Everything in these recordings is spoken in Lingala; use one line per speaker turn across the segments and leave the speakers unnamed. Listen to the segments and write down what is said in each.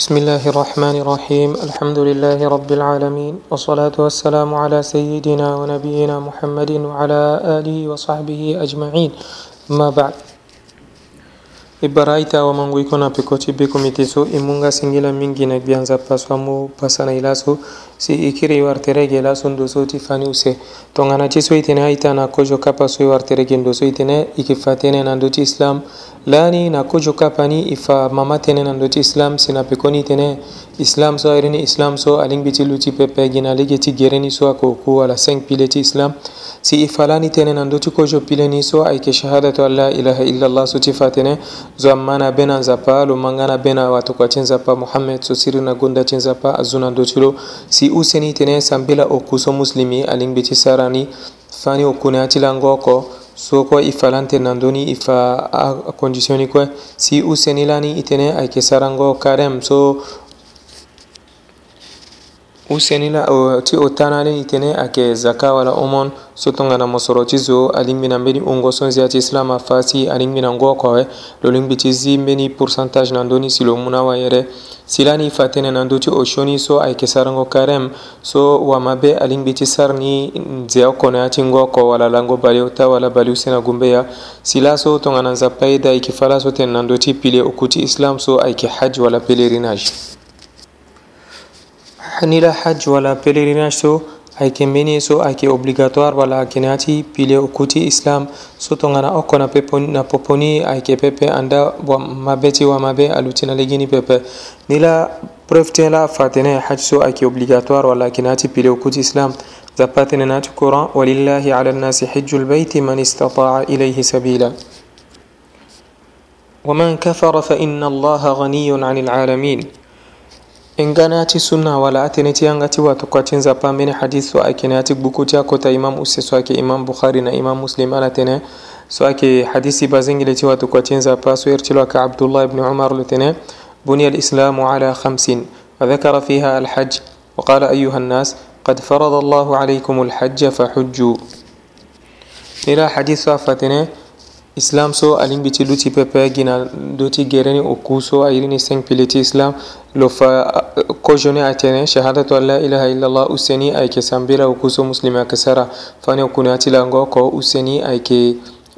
بسم الله الرحمن الرحيم الحمد لله رب العالمين والصلاة والسلام على سيدنا ونبينا محمد وعلى آله وصحبه أجمعين ما بعد ibaraita wa mangu iko na pikoti biku mitiso imunga singila mingi na bianza paswa mu pasana ilaso si ikiri warterege laso ndoso ti fani use tongana ti so itene aita na kojo kapa so warterege ndoso itene ikifatene na ndoti islam lani na નાખું kapani ifa mama tene na ndoti islam sina pekoni tene islam so irini islam so aling biti luti pepe gina lege ti gereni so ako ko ala 5 pile ti islam si ifa lani tene na ndoti kojo pile ni so ay ke shahadatu allah ilaha illa allah so ti tene zo amana bena zapa lo mangana bena watu kwa chenza pa muhammed so siri na gonda chenza pa azuna lo si useni tene sambila okuso muslimi aling biti sarani fani lango tilangoko so kuwa ifalante nanduni ifa a conditioni kuwa si usenilani itene ayke sarango karem so useni la ti o tanani itene ake zaka wala omon sotongana mosoro ti zo alingbi na mbeni hungo so nzia ti islam afâ si alingbi na nggo oko awe lo lingbi ti zi mbeni pourcentage na ndö ni si lo mu ni awayere si lani e fa tënë na ndö ti o sioni so ayeke sarango karême so wamabe alingbi ti sara ni nzia oko na ya ti nggo oko wala lango bale ota wala bale use na gumbe ya si laa so tongana nzapa e da ayeke fâ laa so tene na ndö ti pile oku ti islam so ayeke hadj wala pèlerinage حني حج ولا بيلريناج سو اي كميني سو اي كي ولا كيناتي بيلي اوكوتي اسلام سو تونغا نا اوكو نا بيبوني نا بوبوني اي كي بيبي اندا وما بيتي وما بي الوتينا ليغيني بيبي نيلا بروفتيلا فاتينا حج سو اي كي ولا كيناتي بيلي اوكوتي اسلام زباتينا نات كوران ولله على الناس حج البيت من استطاع اليه سبيلا ومن كفر فان الله غني عن العالمين ingana enganati sunna wala angati watu kwa tinza pa pambene hadithu akini bukuti ya kota imam usse soake imam bukhari na imam muslim alatene leti watu kwa tinza pa waka abdullah ibn umar lutene بني wa على خمس وذكر فيها الحج وقال أيها الناس قد فرض الله عليكم الحج فحجوا إلى حديث صافتنا islam so alin biti luti pepe gina duti gereni uku so ayirini seng piliti islam lofa kojone atene shahadatu an la ilaha illallah useni ayke sambira uku so muslima kesara fane ukunati lango ko useni ayke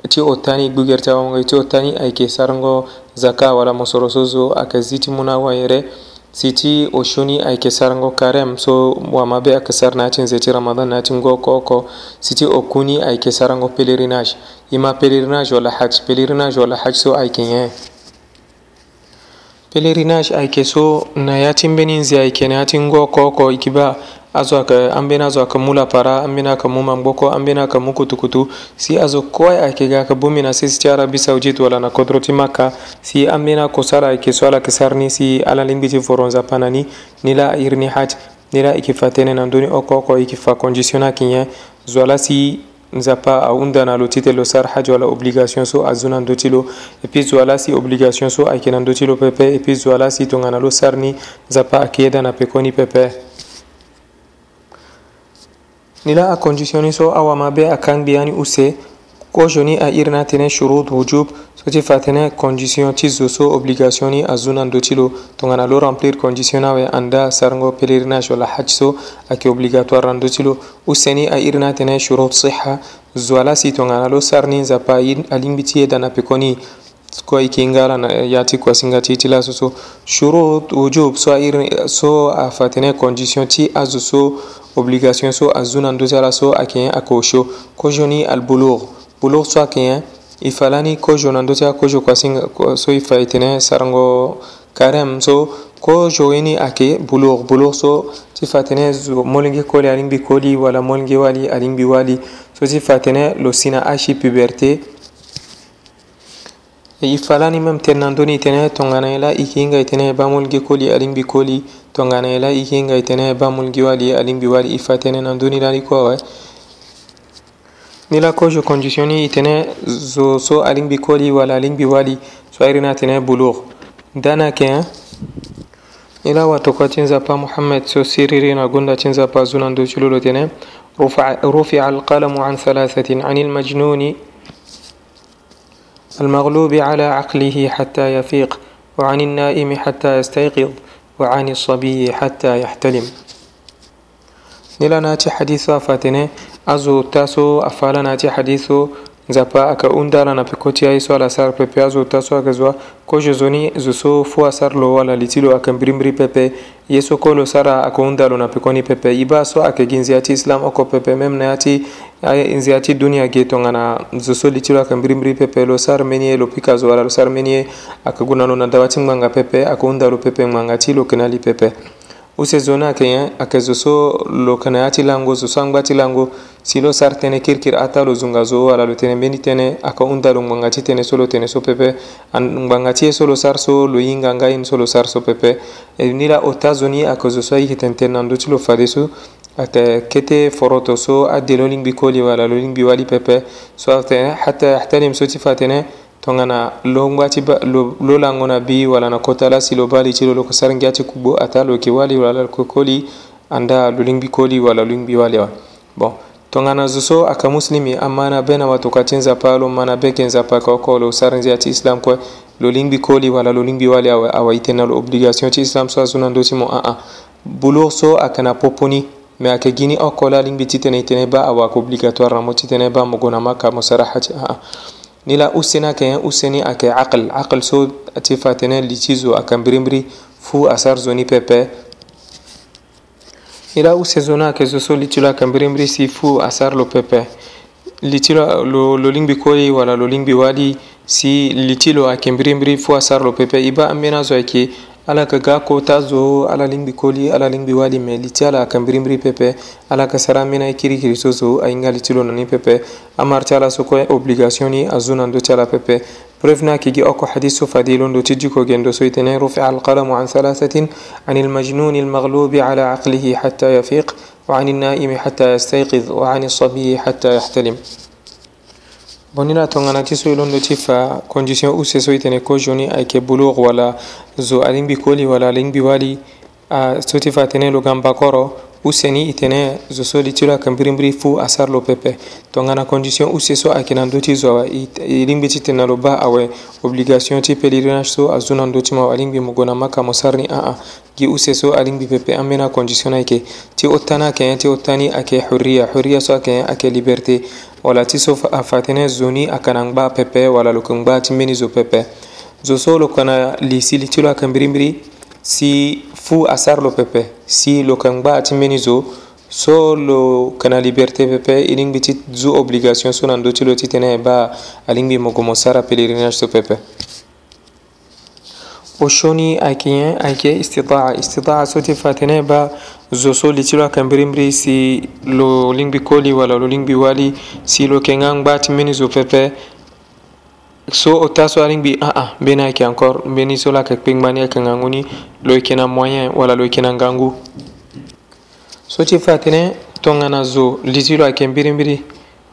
ti o tani gbugertawango ti o tani ayke sarango zaka wala mosorosozo aka ziti muna wayere siti o oshoni ayke sarŋgo karem so wamabe akasar natin zeti ramadan natin go koko siti okuni ayke sarŋgo pelerinage ima pelerinage wala haj pelerinage wala haj so ayke ye eh. pelerinage ayke so nayatin beninzi ayke natin go koko ikiba azo ayeke ambeni azo ayeke mu lapara ambeni ayeke mu mangboko ambeni ayeke mu kutukutu si azo kue ayeke ga yeke bumi na sesi ti arabi saudite wala na kodro ti maka si ambeni akosara ayeke so ala yeke sara ni si ala lingbi ti voro nzapa na ni ni la airi ni hadj ni la e yeke fa tënë na ndöni oko oko e yeke fa condition ni ayeke nyen zo ala si nzapa ahunda na lo ti te lo sara hadj wala obligation so azo na ndö ti lo e puis zo ala si obligation so ayeke na ndö ti lo pepe e puis zo ala si tongana lo sara ni nzapa ayeke yeda na peko ni pepe nila a conditioni so awama be a kan biyani use ko joni a irna tene shurut wujub so ti fa tene condition ti zo so obligationi a zu nando ti lo tongana lo remplir condition awe anda sarango pèlerinage wala haj so ayeke obligatoire rando ti lo useni airna tene shurut siha zo ala si tongana lo sar ni nzapa alingbi ti ye da na pekoni kua e yeke ngara na ya ti kua singa ti ye ti laso so shurut wujub so, so afa tene condition ti azo so obligation so a zunan dusara so a keɲɛ a k'o sho ko joni albulug bulug so a keɲɛ i falani ko jonan dusara ko jo kasin so i fa itene sarango karem so ko joini e ake bulug bulug so ti fatene molinge koli alin bi koli wala molinge wali alin bi wali so ti fatene lo sina ashi puberté e yifalani mam ternandoni itene tonganayla ikinga itene bamulgi koli alingbi koli tonganayla ikinga itene bamulgi wali alingbi wali ifa tene nandoni lali kowe nila kojo conditioni itene zo so alingbi koli wala alingbi wali so airina tene bulugh dana ke ila wato ko cinzapa muhammad so siririna gunda cinzapa zunando culolo tene رفع القلم عن ثلاثة عن المجنون المغلوب على عقله حتى يفيق وعن النائم حتى يستيقظ وعن الصبي حتى يحتلم نلاناتي حديث فاتنه أزو تاسو أفالاناتي حديث nzapa akaunda lana pekoti ai swala sar pepe azo taso akazwa kojo zoni zoso fua sar lo wala litilo akambrimbri pepe yeso kolo sara akaunda lona pekoni pepe iba so akeginzi ati islam oko pepe memna ati nzi ati duniya ge tongana zoso litiro aka mbirimbiri pepe lo sar menie lo pika zoara lo sar menie aka gunano na dawati ngmanga pepe aka unda lo pepe ngmanga ti lo kena li pepe use zona ake ye eh, ake zo so lo kana ya ti lango zo so angba ti lango si lo sar tënë kirikiri ata lo zunga zo ala lo tene mbeni tënë aka hunda lo ngbanga ti tënë so lo tene so pepe ngbanga ti ye so lo sar so lo yinga nga ini so lo sar so pepe e, ni la ota zoni ake zo so aiki tene tene na ndö ti lo fade so حتى كتي فروتو سو أدي لولينج بكولي ولا لولينج بوالي بيبي سو حتى يحترم سوتي فاتنه tongana longbati lolangona bi walana kotala silo bali cilo loko sarangi ati kubo ata loki wali wala kokoli anda lulingbi koli wala lulingbi wali wa bon tongana zoso aka muslimi amana bena wato katinza palo mana bekenza paka okolo sarangi ati islam kwe lolingbi koli wala lolingbi wali awa, awa itena lo obligation ti islam so azuna ndoti mo aa bulur so akana poponi mɛ a kɛ gini o kola lin biti tene itene ba awa ko obligatoire mo titene ba mo gona maka mo sarahati a ah, ah. ni la usena ke useni a ke aql aql so ti fatene li chizo a kambrimbri fu asar zoni pepe ni la usezona ke zo so li tilo a kambrimbri si fu asar lo pepe li tilo lo, lo lingbi koli wala lo lingbi wadi si li tilo a kambrimbri fu asar lo pepe iba amena zo ake ala ka ga kota zo ala lingbi koli ala lingbi wali me liti ala kambirimri pepe ala ka sara mena i kiri so zo ainga liti lo nani pepe amar ti ala so kue obligation ni azo nando ti ala pepe برفنا كي أكو حديث فديل تجيكو جندو سويتني رفع القلم عن ثلاثة عن المجنون المغلوب على عقله حتى يفيق وعن النائم حتى يستيقظ وعن الصبي حتى يحتلم bonina tonganati so i londo ti fa condition use so i tene ko joni ayeke bulugh wala zo alingbi koli wala alingbi wali a so ti fa tene loga mbakoro use ni e tene zo so li ti lo ayeke mbirimbiri fu asara lo pepe tongana condition use so ayeke na ndö ti zo awe e lingbi ti tene na lo ba awe obligation ti pèlerinage so azo na ndö ti ma awe alingbi mogo na maka mo sara ni aa gi use so alingbi pepe ambeni acondition ni ayeke ti ota ni ayeke nyen ti ota ni ayeke hurriya hurriya so ayeke nyen ayeke liberté wala ti so a fatene zo ni ayeke na ngba pepe wala lo yeke ngba ti mbeni zo pepe zo so lo yeke na li si li ti lo ayeke mbirimbiri si fu asara lo pepe si lo yeke ngba ti mbeni zo so lo yeke na liberté pepe e lingbi ti zu obligation so na ndö ti lo titene e baa alingbi mogo mo sara pélerinage so pepe وشوني أكين أكي استطاعة استطاعة صوتي فاتنة با زوسو لتلو كمبريمبري سي لو لينبي كولي ولا لو لينبي والي سي لو كنغان بات مني زو بيبي so o t'a sɔrɔ bi ah ah n bɛ n'a kɛ encore n bɛ ni sola ka kpeŋmani ka ŋangu ni lo kɛnɛ moyen wala lo kɛnɛ gangu so ti fatene tɔŋana zo lisi lo a kɛ nbirimbiri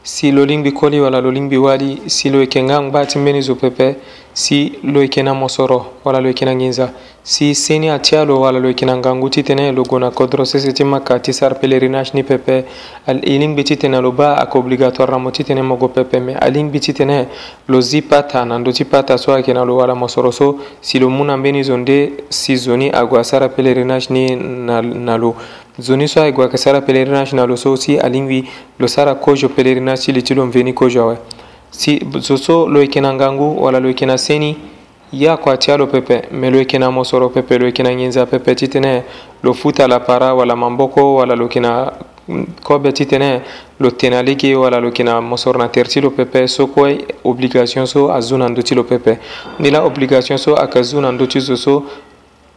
si lo lingbi koli wala lo lingbi wali si lo yeke ngan ngba ti mbeni zo pepe si lo yeke na mosoro wala lo yeke na nginza si seni atia lo wala lo yeke na ngangu titene lo gue na kodro sese ti maka ti sara pélerinage ni pepe e lingbi titene lo ba ayeke obligatoire na mo titene mogo pepe me alingbi titene lo zi pata na ndö ti pata so ayeke na lo wala mosoro so si lo mu na mbeni zo nde si zo ni ague asara pélerinage ni na, na lo zoniso aye gue sara pèlerinage na lo so si alingwi lo sara kojo pèlerinage si li ti lo mveni kojo awe si zo so lo yeke na ngangu wala lo yeke na seni ye akua ti alo pepe me lo yeke na mosoro pepe lo yeke na ngenza pepe ti tënë lo futa ala para wala mamboko wala lo yeke na kobe ti tene lo tene alege wala lo yeke na mosoro na tere ti lo pepe so kue obligation so azu na ndö ti lo pepe ni la obligation so ayeke zu na ndö ti zo so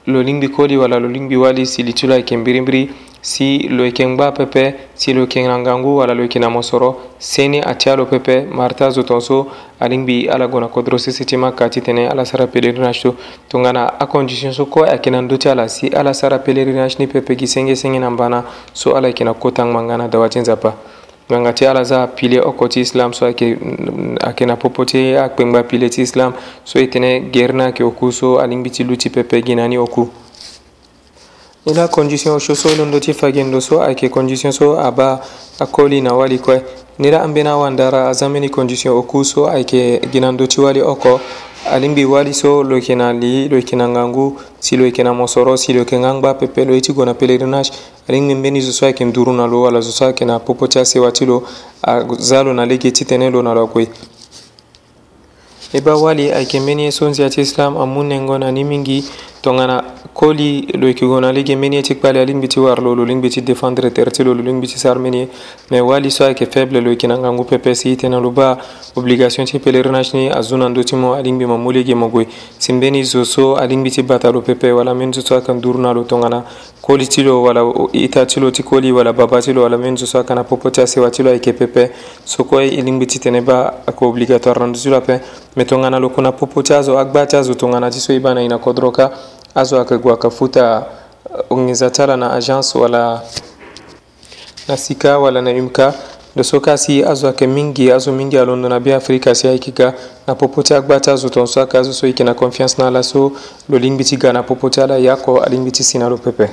lo lingbi koli wala lo lingbi wali si li ti lo e ayeke mbirimbiri si lo yekengba pepe si lo yekengra ngangu ala lo yekena mo soro seni atia lo pepe marta zo tonso alingbi ala gona kodro si sitima kati tene ala sara pelerinage to tongana acondition so ko ayekena ndöti ala si ala sara pelerinage ni pepe gi senge senge na mbana so ala yekena kotangma ngana dawatin nzapa nanga ti ala za apile oko ti islam so ayeke ayeke na popo ti akpengba apile ti islam so e tënë geri na ayeke oku so alingbi ti lu ti pepe gi na ni oku ni la condition shoso londo ti fagendo so ayeke condition so aba akoli na wali kue ni la ambeni awandara azameni condition oku so ayeke gi na ndö ti wali oko ali mbi wali so lo yeke na li lo yeke na ngangu si lo yeke na mosoro si lo yeke ngangba pepe lo ye ti gue na pélerinage ali ngi mbeni zo so ayeke nduru na lo wala zo so ayeke na popo ti asewa ti lo aza lo na lege titene lo na lo gue i be wali ayeke mbeni ye so nzi ya ti islam amu nengo na ni mingi tongana koli lo yeke go na ali yeke mbeni ye ti kpali alingbi ti wara lo lo lingbi ti défendre tere ti lo lo lingbi ti sara mbeni ye me wali so ayeke faible lo yeke na ngangu pepe si tene lo ba obligation ti pèlerinage ni azo na ndö ti mo alingbi mamoli yeke mo gue si mbeni zo so alingbi ti bata lo pepe wala mbeni so so ayeke nduru na lo tongana koli ti lo wala ita ti lo ti koli wala baba ti lo wala minzu so akana popo ti asewa ti lo ayeke pepe so kue e lingbi ti tene ba ayeke obligatoire rondu ti lo ape me tongana lo kuna popo ti azo agba ti azo tongana ti so e ba na e na kodro ka azo ayeke gue ayeke futa uh, ngiza ti ala na agence wala na sika wala na umka lo so kâ si azo ayeke mingi azo mingi alondo na be afrika si ayeke ga na popote agba ti azo tongaso aka azo so yeke na confiance na ala so lo lingbi ti ga na popote ala ye oko alingbi ti si na lo pepe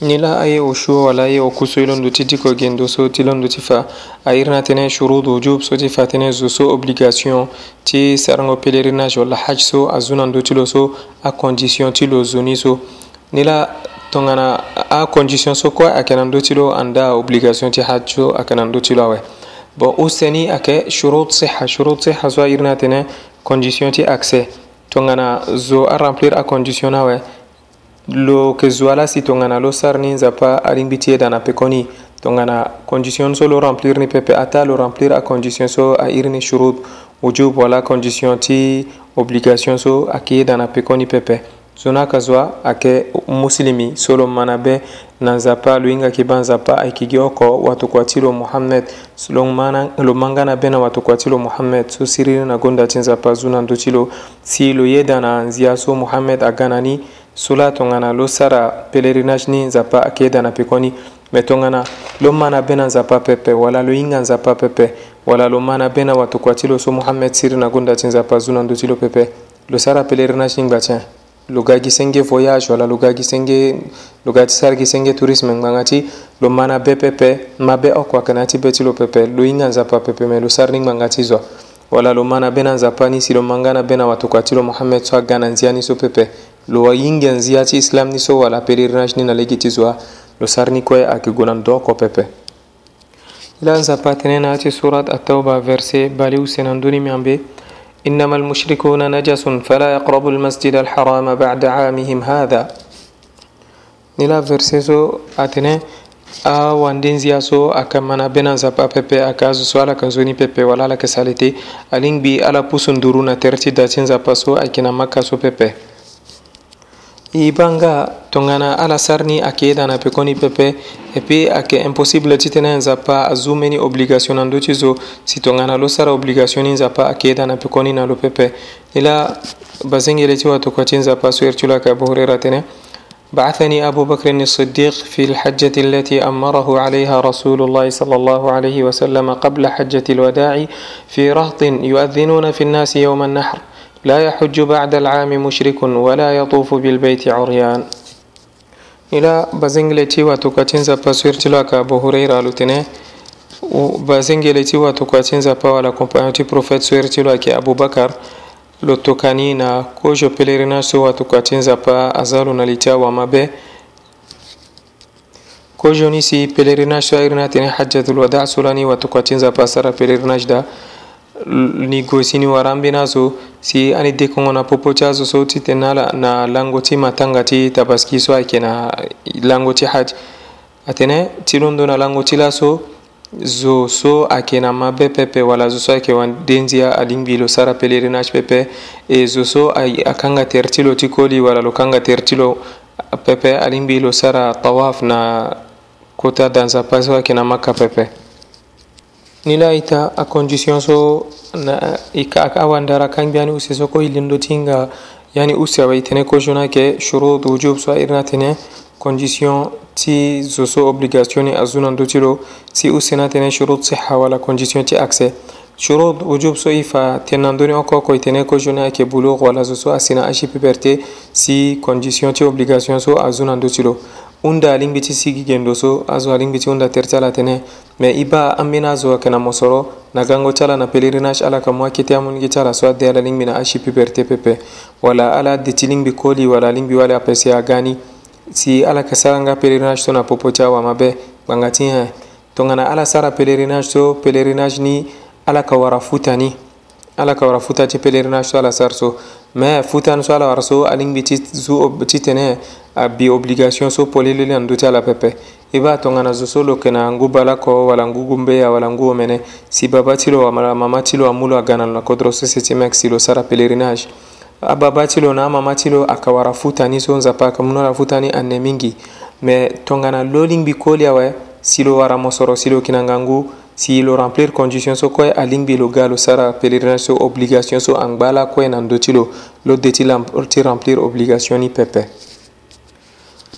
ni la aye ushu wala aye okuso ilondo ti diko gendo so ti londo ti fa airi na tënë shurut wujub so ti fa tënë zo so obligation ti sarango pélerinage wala haj so azo na ndö ti lo so acondition ti lo zo ni so ni la tongana acondition so kue ayeke na ndö ti lo anda obligation ti haj so ayeke na ndö ti lo awe bon o seni a kɛ shurut siha shurut siha so a yirina tɛnɛ condition ti accès to ŋana zo a remplir a condition na wɛ lo ke zo ala si to ŋana lo sar ni nzapa alingbi ti e dana pekoni to ŋana condition so lo remplir ni pepe ata lo remplir a condition so a irini shurut wujub wala condition ti obligation so a ke e dana pekoni pepe so ni aka zwa ake muslimi solo mana be nanzapa lo yinga kiba nzapa aikigi oko watukwatilo muhammed lo mangana be na watukwatilo muhammed so siriri na gonda ti nzapa zu na ndö ti lo si lo ye da na nzia so muhammed aga na ni so la tongana lo sara pélerinage ni nzapa ayeke ye da na peko ni me tongana lo ma na be na nzapa pepe wala lo hinga nzapa pepe wala lo ma na be na watokua ti lo so muhammed siri na gonda ti nzapa zu na ndö ti lo pepe lo sara pélerinage ni ngba tien logagi senge voyage wala logagi senge logati sargi senge tourisme ngbangati lo mana be pepe mabe okua kana ti be ti lo pepe lo hinga nzapa pepe me lo sari ni ngbanga ti zo wala lo ma na be na nzapa ni si lo manga na be na watokua ti lo mohammed so aga na nzia ni so pepe lo hinga nzia ti islam ni so wala pèlerinage ni na legi ti zo lo sari ni kue ayeke gue na ndo oko pepe i la nzapa tënë na ya ti surat atauba verset baliuse na ndöni miambe إنما المشركون نجس فلا يقربوا المسجد الحرام بعد عامهم هذا نلا فرسيسو أتنى awandenziya so aka mana bena nzapa pepe aka azo so ala kan zo ni pepe wala ala yeke sale te alingbi ala pusu nduru na tere ti da ti nzapa so ayeke na maka so pepe ibanga tongana ala sarni ake na pe pepe epe ayeke impossible ti tënë nzapa azo mbeni obligation na ndö ti zo si tongana lo sara obligation ni nzapa ayeke da na pekoni na lo pepe ni la bazengele ti watokua ti nzapa so iri ti abu tënë بعثني أبو بكر الصديق في الحجة التي أمره عليها رسول الله صلى الله عليه وسلم قبل حجة الوداع في رهط يؤذنون في الناس يوم النحر لا يحج بعد العام مشرك ولا يطوف بالبيت عريان ila bazingileti watukatinza pasuirtilo aka abu hureira alutine bazingileti watukatinza pa wala compagnon ti prophète suirtilo ake abubakar lo tokani na kozo pèlerinage so watukatinza pa aza lo na li ti awamabe kozo ni si pèlerinage so airi na tene hajjatul wada so lani watukatinza pa sara pèlerinage da ni gosini warambinaso si ani dekongona popocaso so titena na langoti matangati tabaski so ayeke na langoti haj atene ti londo na langoti laso zo so ayeke na mabe pepe wala zo so ayeke wandenzia alingbi lo sara pèlerinage pepe e zo so akanga tere ti lo ti koli wala lo kanga tere ti lo pepe alingbi lo sara tawaf na kota danza paso ayeke na maka pepe nilayita a condition so ika aka awandara kanbiyani use soko ilindotinga yani use awaitene kojonake shurut wujub so airnatene condition ti zo so obligation a zunandoti ɗo si usenatene shurut siha wala condition ti accès شروط وجوب سويفا تنندوني اوكو كويتني كو جونا كي بلوغ ولا زوسو اسينا اشي بيبرتي سي كونديسيون تي اوبليغاسيون سو ازون اندوتيلو hunda alingbiti sigi gendoso azo alingbiti hunda terti ala tene me i ba an mina zo kena mo soro na gango ti ala na pelerinage ala ka mo akete amunigi ti ala so ade ala lingbi na ashi piperte pepe wala ala ade ti lingbi koli wala lingbi wale apesi agani si ala yeke sara nga pélerinage so na popo ti awamabe gbanga ti e tongana ala sara pélerinage so pélerinage ni ala yeke wara futa ni ala yeke wara futa ti pélerinage so ala sara so mais futan so ala war so aling bi ti tene bi obligation so polili le nduti ala pepe i b'a to ŋana zoso lo kena ngu bala ko wala ngu gumbeya wala ngu wo mene si baba ti lo wala mama ti lo a mulu a ganalo na kodoro so seti mek si lo sara pelerinage a baba ti lo na a mama ti lo a kawara futani so nzapa kamuno la futani a ne mingi me to ŋana lo lingbi koli awe si lo wara mosoro si lo kina nga ngu si lo remplir condition so koye alingbi lo ga lo sara pèlerinage so obligation so angbala koye nandoti lo lo deti ti remplir obligation ni pepe basa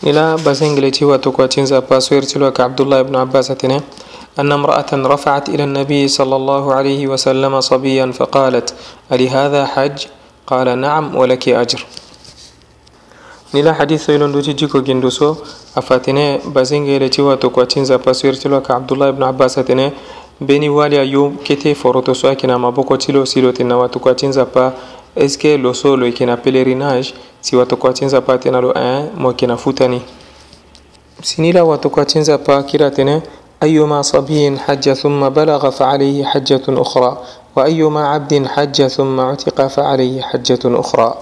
ingle إلى بازنجلي تيوا توكو تنزا باسوير تلوك ka abdullah ibn abbas أتنا أن امرأة رفعت إلى النبي صلى الله عليه وسلم صبيا فقالت ألي هذا حج؟ قال نعم ولك أجر nila hadithi hilo nduti jiko ginduso afatine bazingere tiwa to kwatinza pasir tilo ka abdullah ibn abbas atine beni wali ayu kete foroto so akina maboko tilo silo tena watu kwatinza pa eske lo solo ikina pelerinage si watu kwatinza pa tena lo eh mo kina futani sinila watu kwatinza pa kila tene أيما صبي حج ثم بلغ فعليه حجة أخرى وأيما عبد حج ثم عتق فعليه حجة أخرى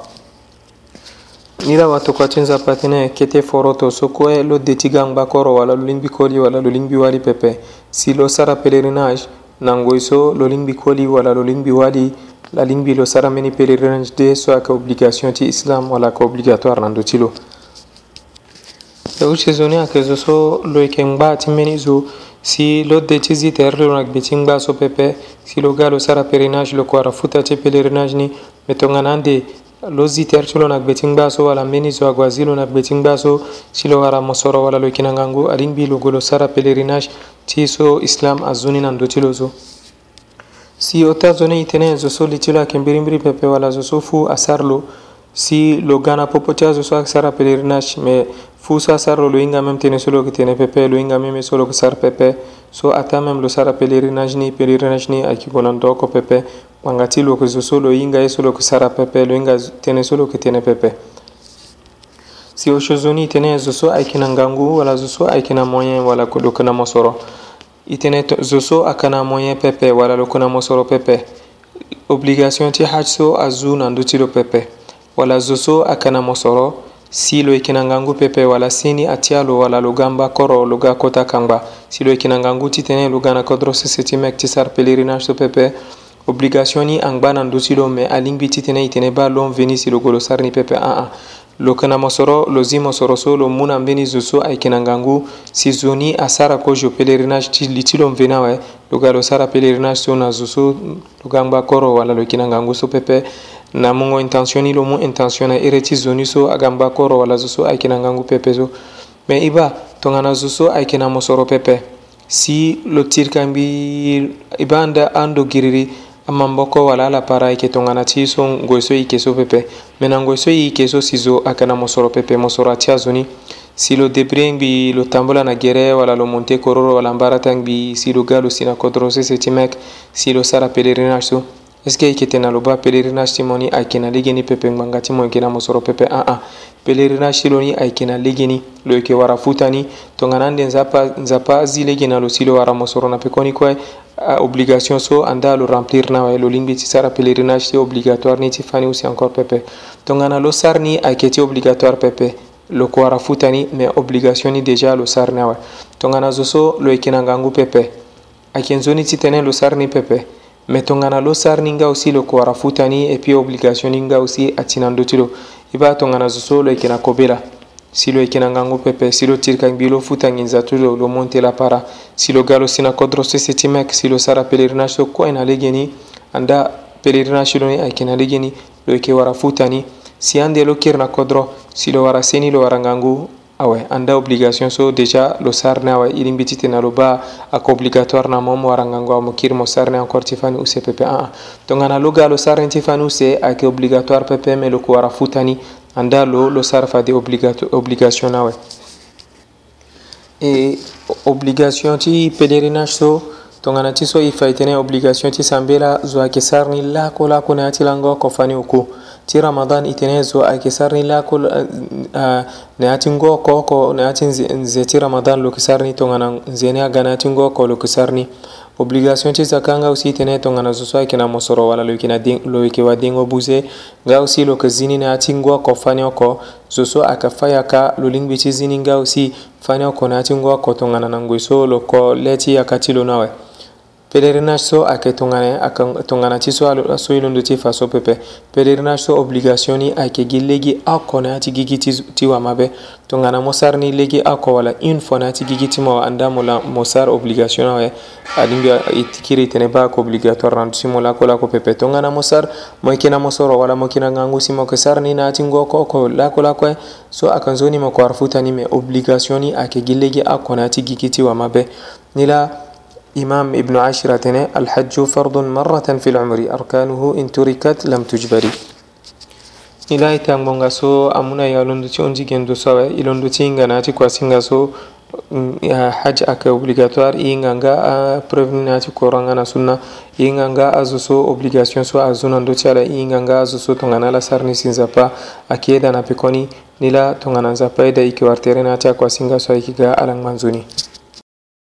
ila watu kwacinza patine kete foroto so kue lo detigangba koro wala lo lingbi koli wala lo lingbi wali pepe si lo sara pèlerinage nangoi so lo lingbi koli wala lo lingbi wali la lingbi lo sara meni pèlerinage de so aka obligation ti islam wala ka obligatoire nando ti lo e uche zo ni ayeke zo so lo yeke ngba ti mbeni zo si lo de ti zi tere lo na gbi ti ngba so pepe si lo ga lo sara pèlerinage lo kua ara futa ti pèlerinage ni me tongana ande lozi terculo nak betingbaso wala meniso aguasilo nak betingbaso silo wara mosoro wala loikinangangu alin bi logolo sara pelerinage ti so islam azuni nan dotilo zo si o ta zone itene zo so litilo ayeke mbirimbiri pepe wala zo so fu asar lo si lo ga na popo ti azo so ayeke sara pelerinage mais fusa sarlo lo inga mem tene solo ke tene pepe lo inga mem solo ke sar pepe so ata mem lo sara pelerinage ni pelerinage ni ayeke go na ndö oko pepe wanga ti lo yeke zo so lo hinga ye so lo yeke sara pepe lo hinga tënë so lo yeke tënë pepe si ochozo ni e tene zo so ayeke na ngangu wala zo so ayeke na moyen wala lo yeke na mosoro e tënë zo so aka na moyen pepe wala lo yeke na mosoro pepe obligation ti haj so azu na ndö ti lo pepe wala zo so aka na mosoro silo e kina ngangu pepe wala sini atialo wala lugamba koro luga kota kangba silo e kina ngangu titene lugana kodro sesetimek tisar pelerinage to pepe obligation ni angba nan dusi lo me alingbi titene itene ba lon veni silo golo sarni pepe aa lo kena mosoro lo zi mosoro so lo mu na mbeni zo so ayeke na ngangu si zo ni asara kozo pélerinage ti li ti lo mveni awe lo ga lo sara pélerinage so na zo so lo ga ngba koro wala lo yeke na ngangu so pepe namungo intentionilo mu intentiona iri ti zoni so aga ngba koro wala zo so ayeke na ngangu pepe so me i ba tongana zo so ayeke na mosoro pepe si lo tirika mbi i ba anda ando giriri amamboko wala ala para ayeke tongana ti so ngoi so e yeke so pepe me na ngoi so e yeke so si zo ayeke na mosoro pepe mosoro ati azoni si lo débris ngbi lo tambola na gere wala lo monte kororo wala mbara ta ngbi si lo ga lo si na kodro sese ti meke si lo sara pèlerinage so eske i yeke na lo ba pélerinage ti mo ni ayeke na lege ni pepe ngbanga ti mo yeke na mo soro pepe aa pélerinage ti lo ni ayeke na lege ni lo yeke wara futa ni tongana ande nzapa, nzapa azi lege na lo si lo wara mo soro na pekoni kue obligation so anda lo remplir na waye lo lingbi ti sara pélerinage ti obligatoire ni ti fâ ni usi encore pepe tongana lo sar ni ayeke ti obligatoire pepe lo yeke wara futa ni me obligation ni déjà lo sar ni awe tongana zo so lo yeke na ngangu pepe ayeke nzoni ti tënë lo sar ni pepe me tongana lo sar ninga aussi lo kowara futani et puis obligation ninga aussi ati nan do ti lo i b'a tongana zo so lo yeke na kobe la si lo yeke na ngangu pepe si lo tiri kangi mbi lo futa nginza ti lo lo monte la para si lo ga lo si na kodro sese ti meke si lo sara pélerinage so kue na lege ni anda pélerinage lo ni ayeke na lege ni lo yeke wara futa ni si ande lo kiri na kodro si lo wara seni lo wara ngangu awe anda obligation so déjà lo sarne awe irin bititena lo ba ako obligatoire na momo arangango amo kir mo sarne encore ti fani use pepe aa ah, ah. tongana lo ga lo sarne ti fani use ayeke obligatoire pepe me lo kowara futani anda lo lo sara fade obligation na awe e obligation ti pèlerinage so tongana ti so e fa e tene obligation ti sambe la zo ayeke sara ni lako lako na ya ti lango oko fani oko ti ramadan itenezwa akisarni lakol neatingo koko neatin nze ti ramadan lo kisarni tongana nzene aga na neatingo ko lo kisarni obligation ti zaka nga aussi tene tongana zo so ayeke na mosoro wala lo yeke wadengo buze nga aussi lo yeke zini na yâ ti oko fani oko zo so ayeke fâ yaka lo lingbi ti zini nga aussi fani oko na yâ ti nggu oko tongana na ngue so lo ko le ti yaka ti lo ni awe Pèlerinage so ake tongane akan tongana ti so alo so ilondo ti fa so pepe pèlerinage so obligation ni ake gi legi ako na ti gigi ti ti wa mabe tongana mo sar ni legi ako wala une fois na ti gigi ti mo anda mo la mo sar obligation na we adingi itikiri tene ba ko obligatoire na ti mo la ko la ko pepe tongana mo sar mo kina mo soro wala mo kina ngangu si mo ke sar ni na ti ngo ko ko la ko la ko so akan zo ni mo ko arfuta ni me obligation ni ake gi legi ako na ti gigi ti wa mabe ni la إمام ابن عاشر تنى الحج فرض مرة في العمر أركانه إن تركت لم تجبري إلهي تانبونغا سو أمونا يالوندوتي أنجي جندو سوا إلوندوتي إنغاناتي كواسينغا سو haj aka obligatoire inganga a preuve nati koranga na sunna inganga azo so obligation so azo nando ti ala inganga azo so tongana ala sara ni si nzapa ayeke yeda na pekoni ni la tongana nzapa yeda e yeke wari tere na ti akua singa so ayeke ga alangba nzoni